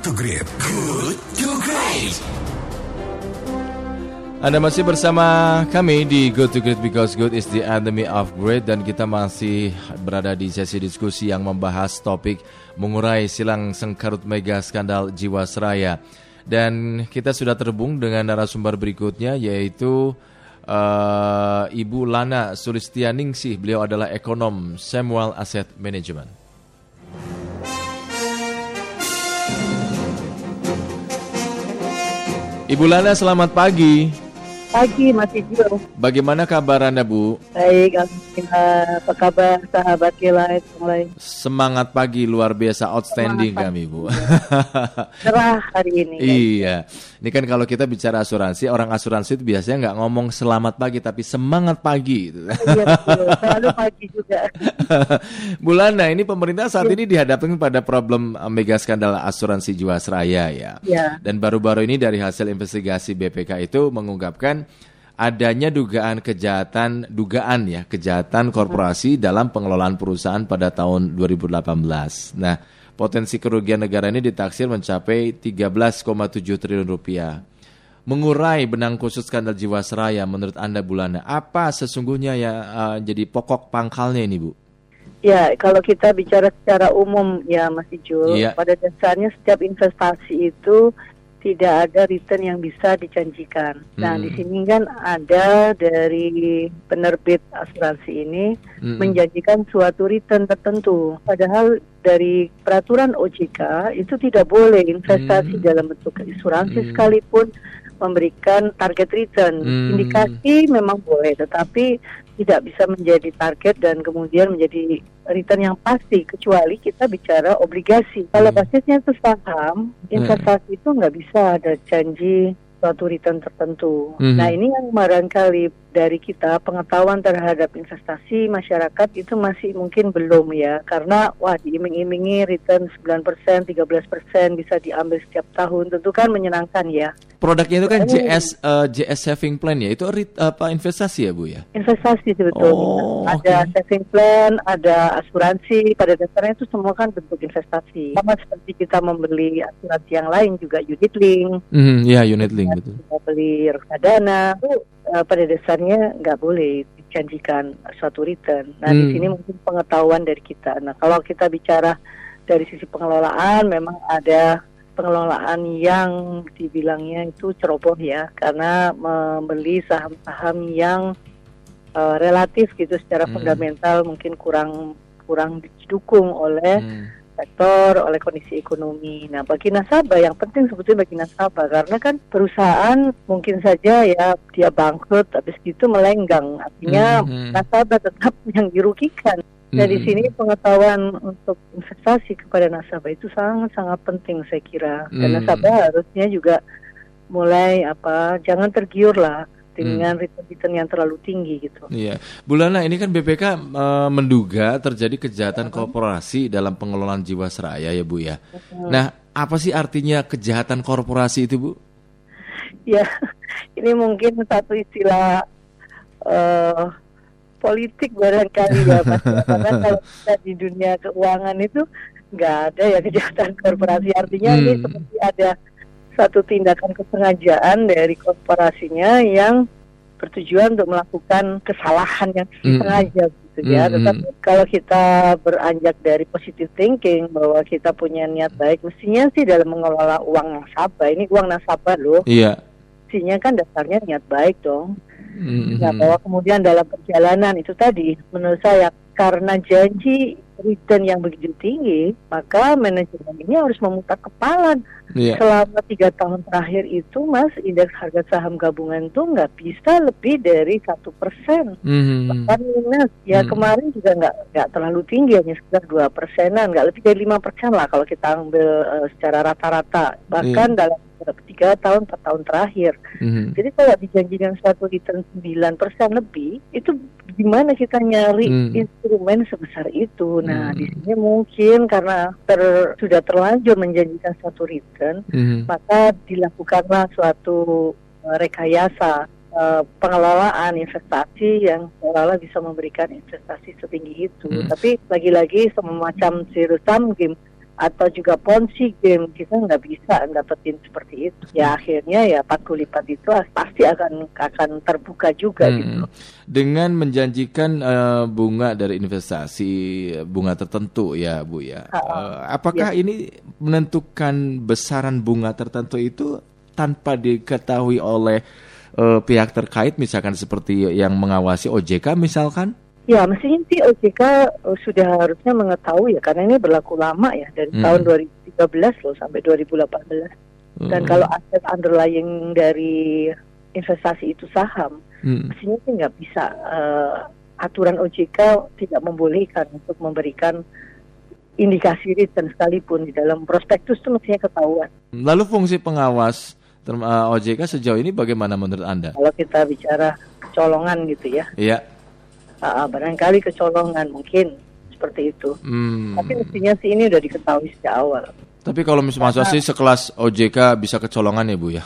to Great. Good to Great. Anda masih bersama kami di Good to Great because good is the enemy of great dan kita masih berada di sesi diskusi yang membahas topik mengurai silang sengkarut mega skandal Jiwasraya. Dan kita sudah terhubung dengan narasumber berikutnya yaitu uh, Ibu Lana Sulistianingsih. Beliau adalah ekonom Samuel Asset Management. Ibu Lana selamat pagi. Pagi Mas Ijo. Bagaimana kabar Anda Bu? Baik, Alhamdulillah. Apa kabar sahabat Kilait mulai? Semangat pagi luar biasa outstanding Semangat kami Bu. Cerah hari ini. iya. Ini kan kalau kita bicara asuransi, orang asuransi itu biasanya nggak ngomong selamat pagi tapi semangat pagi. gitu. Iya betul. Selalu pagi juga. Bulana, ini pemerintah saat ini dihadapkan pada problem uh, mega skandal asuransi Jiwasraya ya. Ya. Dan baru-baru ini dari hasil investigasi BPK itu mengungkapkan adanya dugaan kejahatan dugaan ya kejahatan korporasi dalam pengelolaan perusahaan pada tahun 2018. Nah, potensi kerugian negara ini ditaksir mencapai 13,7 triliun rupiah. Mengurai benang khusus skandal Jiwasraya menurut Anda Bulana, apa sesungguhnya ya uh, jadi pokok pangkalnya ini, Bu? Ya, kalau kita bicara secara umum ya Mas Ijul, Iya. pada dasarnya setiap investasi itu tidak ada return yang bisa dijanjikan. Nah, Hmm. di sini kan ada dari penerbit asuransi ini Mm-mm. menjanjikan suatu return tertentu. Padahal dari peraturan OJK itu tidak boleh investasi Hmm. dalam bentuk asuransi Hmm. sekalipun memberikan target return. Hmm. Indikasi memang boleh, tetapi tidak bisa menjadi target dan kemudian menjadi return yang pasti kecuali kita bicara obligasi. Kalau Hmm. basisnya itu saham, investasi itu nggak bisa ada janji suatu return tertentu. Mhm. Nah ini yang barangkali dari kita pengetahuan terhadap investasi masyarakat itu masih mungkin belum ya karena wah diiming-imingi return 9%, 13% bisa diambil setiap tahun tentu kan menyenangkan ya. Produknya itu kan. JS uh, JS saving plan ya. Itu rit- apa investasi ya, Bu ya? Investasi sebetulnya. Oh, ada oke. saving plan, ada asuransi, pada dasarnya itu semua kan bentuk investasi. Sama seperti kita membeli asuransi yang lain juga unit link, Mhm, ya unit link betul. kita beli reksadana, itu eh, pada dasarnya nggak boleh dijanjikan suatu return. Nah di Hmm. sini mungkin pengetahuan dari kita. Nah kalau kita bicara dari sisi pengelolaan, memang ada pengelolaan yang dibilangnya itu ceroboh ya, karena membeli saham-saham yang eh, relatif gitu secara Hmm. fundamental mungkin kurang kurang didukung oleh Hmm. Sektor oleh kondisi ekonomi. Nah, bagi nasabah yang penting sebetulnya bagi nasabah karena kan perusahaan mungkin saja ya dia bangkrut habis itu melenggang. Artinya Mhm. nasabah tetap yang dirugikan. Nah, di Mhm. sini pengetahuan untuk investasi kepada nasabah itu sangat-sangat penting saya kira. Dan Hmm. nasabah harusnya juga mulai apa jangan tergiur lah dengan Hmm. return-return yang terlalu tinggi gitu. Iya, Bulana ini kan BPK eh, menduga terjadi kejahatan korporasi dalam pengelolaan Jiwasraya ya Bu ya. Nah, apa sih artinya kejahatan korporasi itu Bu? Ya, ini mungkin satu istilah eh politik barangkali ya, Mas. Karena kalau kita di dunia keuangan itu nggak ada ya kejahatan korporasi. Artinya ini Hmm. seperti ada satu tindakan kesengajaan dari korporasinya yang bertujuan untuk melakukan kesalahan yang sengaja gitu ya. Hmm. Tetapi kalau kita beranjak dari positive thinking bahwa kita punya niat baik, mestinya sih dalam mengelola uang nasabah. Ini uang nasabah loh Iya. mestinya kan dasarnya niat baik dong. Mhm. Nah, bahwa kemudian dalam perjalanan itu tadi, menurut saya karena janji return yang begitu tinggi, maka manajemen ini harus memutar kepala. Iya. Selama tiga tahun terakhir itu, Mas, indeks harga saham gabungan itu nggak bisa lebih dari satu persen. Mhm. Bahkan minus, ya Hmm. kemarin juga nggak nggak terlalu tinggi, hanya sekitar dua persenan, nggak lebih dari lima persen lah kalau kita ambil eh, secara rata-rata. Bahkan dalam tiga tahun, empat tahun terakhir. Mhm. Jadi kalau dijanjikan suatu return 9% lebih, itu gimana kita nyari Hmm. instrumen sebesar itu? Nah, Hmm. di sini mungkin karena ter- sudah terlanjur menjanjikan suatu return, Mhm. maka dilakukanlah suatu eh, rekayasa eh, pengelolaan investasi yang seolah-olah bisa memberikan investasi setinggi itu. Hmm. Tapi lagi-lagi semacam zero sum game atau juga ponzi game kita nggak bisa dapetin seperti itu. Ya akhirnya ya 40 lipat itu pasti akan akan terbuka juga Hmm. gitu. Dengan menjanjikan eh, bunga dari investasi bunga tertentu ya Bu ya. Eh, apakah ini menentukan besaran bunga tertentu itu tanpa diketahui oleh eh, pihak terkait misalkan seperti yang mengawasi OJK misalkan? Ya mestinya sih OJK uh, sudah harusnya mengetahui ya karena ini berlaku lama ya dari Hmm. tahun 2013 loh sampai 2018. Dan Hmm. kalau aset underlying dari investasi itu saham, Hmm. mestinya sih nggak bisa eh, aturan OJK tidak membolehkan untuk memberikan indikasi return sekalipun di dalam prospektus itu mestinya ketahuan. Lalu fungsi pengawas eh, OJK sejauh ini bagaimana menurut Anda? Kalau kita bicara kecolongan gitu ya, Iya. Ah, barangkali kecolongan mungkin seperti itu. Hmm. Tapi mestinya sih ini udah diketahui sejak awal. Tapi kalau mis- masa sih sekelas OJK bisa kecolongan ya Bu ya?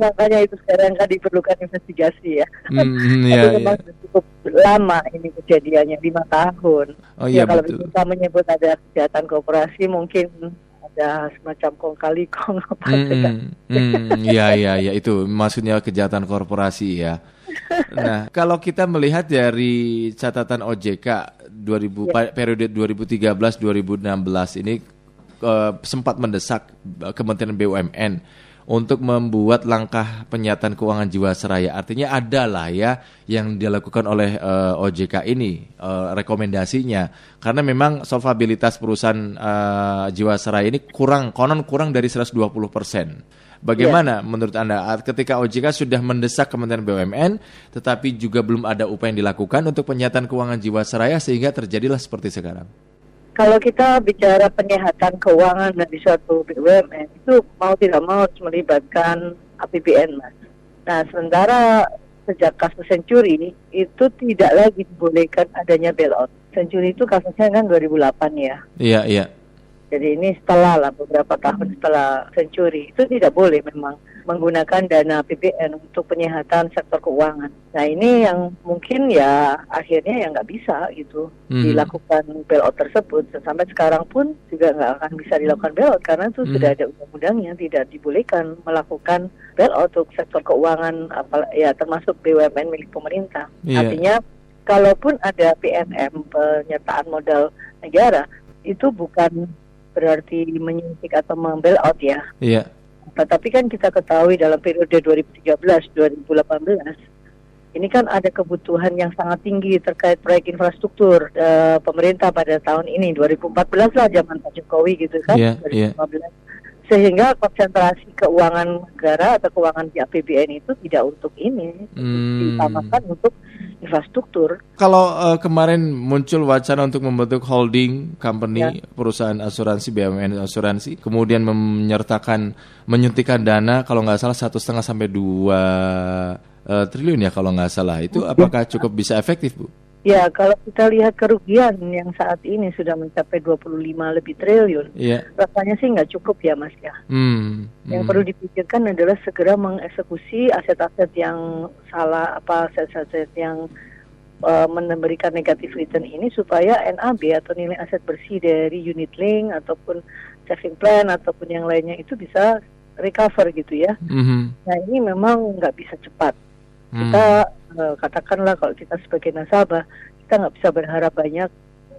Makanya itu sekarang kan diperlukan investigasi ya. Hmm, Tapi iya, memang sudah cukup lama ini kejadiannya lima tahun. Oh iya, ya kalau betul. kita menyebut ada kejahatan korporasi mungkin ada semacam kong kali kong apa Hmm, hmm, iya iya iya itu maksudnya kejahatan korporasi ya. Nah, kalau kita melihat dari catatan OJK 2000 pa- periode 2013-2016 ini eh, sempat mendesak Kementerian BUMN untuk membuat langkah penyataan keuangan Jiwasraya. Artinya ada lah ya yang dilakukan oleh eh, OJK ini eh, rekomendasinya karena memang solvabilitas perusahaan eh, Jiwasraya ini kurang konon kurang dari 120 persen. Bagaimana menurut Anda ketika OJK sudah mendesak Kementerian BUMN tetapi juga belum ada upaya yang dilakukan untuk penyataan keuangan Jiwasraya sehingga terjadilah seperti sekarang? Kalau kita bicara penyehatan keuangan dari suatu BUMN itu mau tidak mau harus melibatkan APBN mas. Nah sementara sejak kasus Century itu tidak lagi dibolehkan adanya bailout. Century itu kasusnya kan 2008 ya. Iya, iya. Jadi ini setelah lah beberapa tahun setelah Century itu tidak boleh memang menggunakan dana APBN untuk penyehatan sektor keuangan. Nah ini yang mungkin ya akhirnya ya nggak bisa gitu Hmm. dilakukan bailout tersebut. Sampai sekarang pun juga nggak akan bisa dilakukan bailout karena itu Hmm. sudah ada undang-undangnya tidak dibolehkan melakukan bailout untuk sektor keuangan ya termasuk BUMN milik pemerintah. Iya. Artinya kalaupun ada PNM penyertaan modal negara itu bukan berarti menyuntik atau membailout ya. Iya. Tetapi kan kita ketahui dalam periode 2013-2018 ini kan ada kebutuhan yang sangat tinggi terkait proyek infrastruktur eh, pemerintah pada tahun ini 2014 lah zaman Pak Jokowi gitu kan iya. 2015 sehingga konsentrasi keuangan negara atau keuangan di APBN itu tidak untuk ini Hmm. diutamakan untuk infrastruktur Kalau eh, kemarin muncul wacana untuk membentuk holding company Ya. perusahaan asuransi BUMN asuransi, kemudian menyertakan menyuntikkan dana kalau nggak salah satu setengah sampai dua eh, triliun ya kalau nggak salah itu apakah cukup bisa efektif bu? Ya, kalau kita lihat kerugian yang saat ini sudah mencapai 25 lebih triliun, Iya. rasanya sih nggak cukup ya, Mas ya. Hmm. Yang hmm. perlu dipikirkan adalah segera mengeksekusi aset-aset yang salah, apa aset-aset yang uh, memberikan negatif return ini supaya NAB atau nilai aset bersih dari unit link ataupun saving plan ataupun yang lainnya itu bisa recover gitu ya. Mhm. Nah ini memang nggak bisa cepat. Hmm. kita eh, katakanlah kalau kita sebagai nasabah kita nggak bisa berharap banyak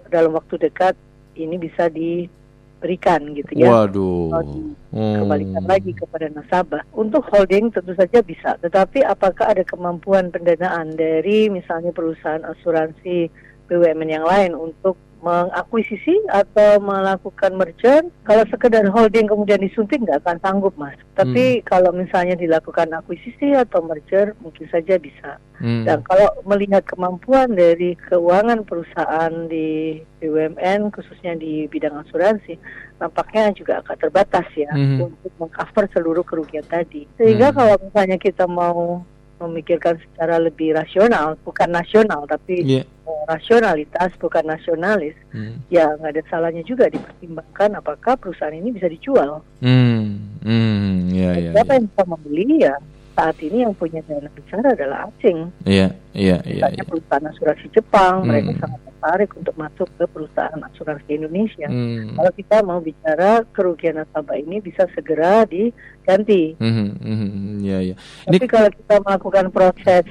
dalam waktu dekat ini bisa diberikan gitu ya Waduh. Kalau dikembalikan Hmm. lagi kepada nasabah untuk holding tentu saja bisa tetapi apakah ada kemampuan pendanaan dari misalnya perusahaan asuransi BUMN yang lain untuk mengakuisisi atau melakukan merger kalau sekedar holding kemudian disuntik nggak akan sanggup mas tapi kalau misalnya dilakukan akuisisi atau merger mungkin saja bisa Hmm. dan kalau melihat kemampuan dari keuangan perusahaan di BUMN khususnya di bidang asuransi nampaknya juga akan terbatas ya Mhm. untuk mengcover seluruh kerugian tadi sehingga Hmm. kalau misalnya kita mau memikirkan secara lebih rasional bukan nasional tapi Iya. Rasionalitas bukan nasionalis Hmm. ya nggak ada salahnya juga dipertimbangkan apakah perusahaan ini bisa dijual Hmm. Hmm. Ya, ya, siapa ya. yang bisa membeli ya saat ini yang punya dana besar adalah asing. Iya, iya, iya. Misalnya iya. perusahaan asuransi Jepang, Hmm. mereka sangat tertarik untuk masuk ke perusahaan asuransi Indonesia. Hmm. Kalau kita mau bicara kerugian nasabah ini bisa segera diganti. Mhm, mhm, Iya, iya. Ini Tapi kalau kita melakukan proses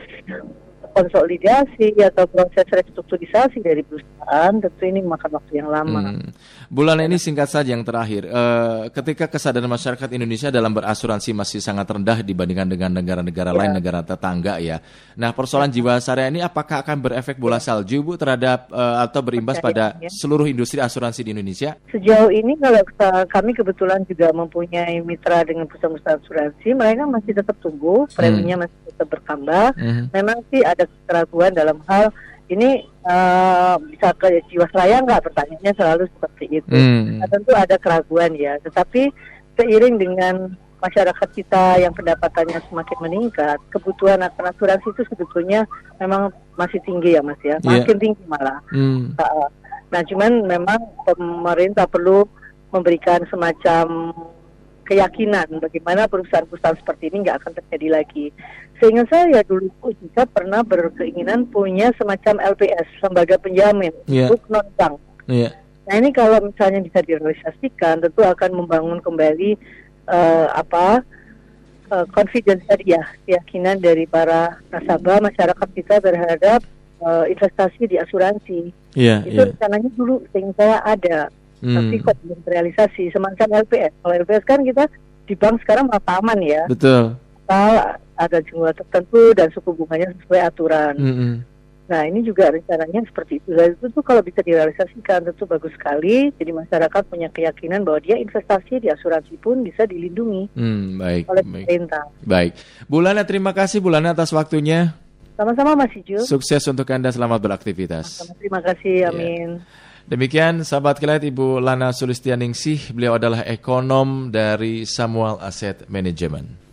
konsolidasi atau proses restrukturisasi dari perusahaan, tentu ini makan waktu yang lama. Hmm. Bulan ini singkat saja yang terakhir. Eh, ketika kesadaran masyarakat Indonesia dalam berasuransi masih sangat rendah dibandingkan dengan negara-negara Ya. lain, negara tetangga ya. Nah, persoalan jiwasraya ini apakah akan berefek bola salju, Bu, terhadap eh, atau berimbas pada ya. seluruh industri asuransi di Indonesia? Sejauh ini kalau kita- kami kebetulan juga mempunyai mitra dengan perusahaan-perusahaan asuransi, mereka masih tetap tumbuh, preminya masih tetap bertambah. Mhm. Memang sih ada keraguan dalam hal ini eh, bisa ke jiwasraya nggak? Pertanyaannya selalu seperti itu. Hmm. Nah, tentu ada keraguan ya, tetapi seiring dengan masyarakat kita yang pendapatannya semakin meningkat, kebutuhan akan asuransi itu sebetulnya memang masih tinggi ya Mas ya, Iya. makin tinggi malah. Hmm. Uh, Nah, cuman memang pemerintah perlu memberikan semacam keyakinan bagaimana perusahaan-perusahaan seperti ini nggak akan terjadi lagi. Sehingga saya dulu juga pernah berkeinginan punya semacam LPS, lembaga penjamin Iya. untuk non bank. Iya. Nah ini kalau misalnya bisa direalisasikan, tentu akan membangun kembali eh, apa eh, confidence tadi ya, keyakinan dari para nasabah masyarakat kita terhadap eh, investasi di asuransi. Iya, Itu iya. rencananya dulu sehingga saya ada, Hmm. kok belum terrealisasi. Semacam LPS. Kalau LPS kan kita di bank sekarang merasa aman ya, Betul. asal ada jumlah tertentu dan suku bunganya sesuai aturan. Mhm. Nah ini juga rencananya seperti itu. Dan itu tuh kalau bisa direalisasikan tentu bagus sekali. Jadi masyarakat punya keyakinan bahwa dia investasi di asuransi pun bisa dilindungi Hmm, baik, oleh baik. pemerintah. Baik. Bulana terima kasih Bulana atas waktunya. Sama-sama Mas Iju. Sukses untuk Anda selamat beraktivitas. Terima kasih. Amin. Demikian sahabat kilat Ibu Lana Sulistianingsih, beliau adalah ekonom dari Samuel Asset Management.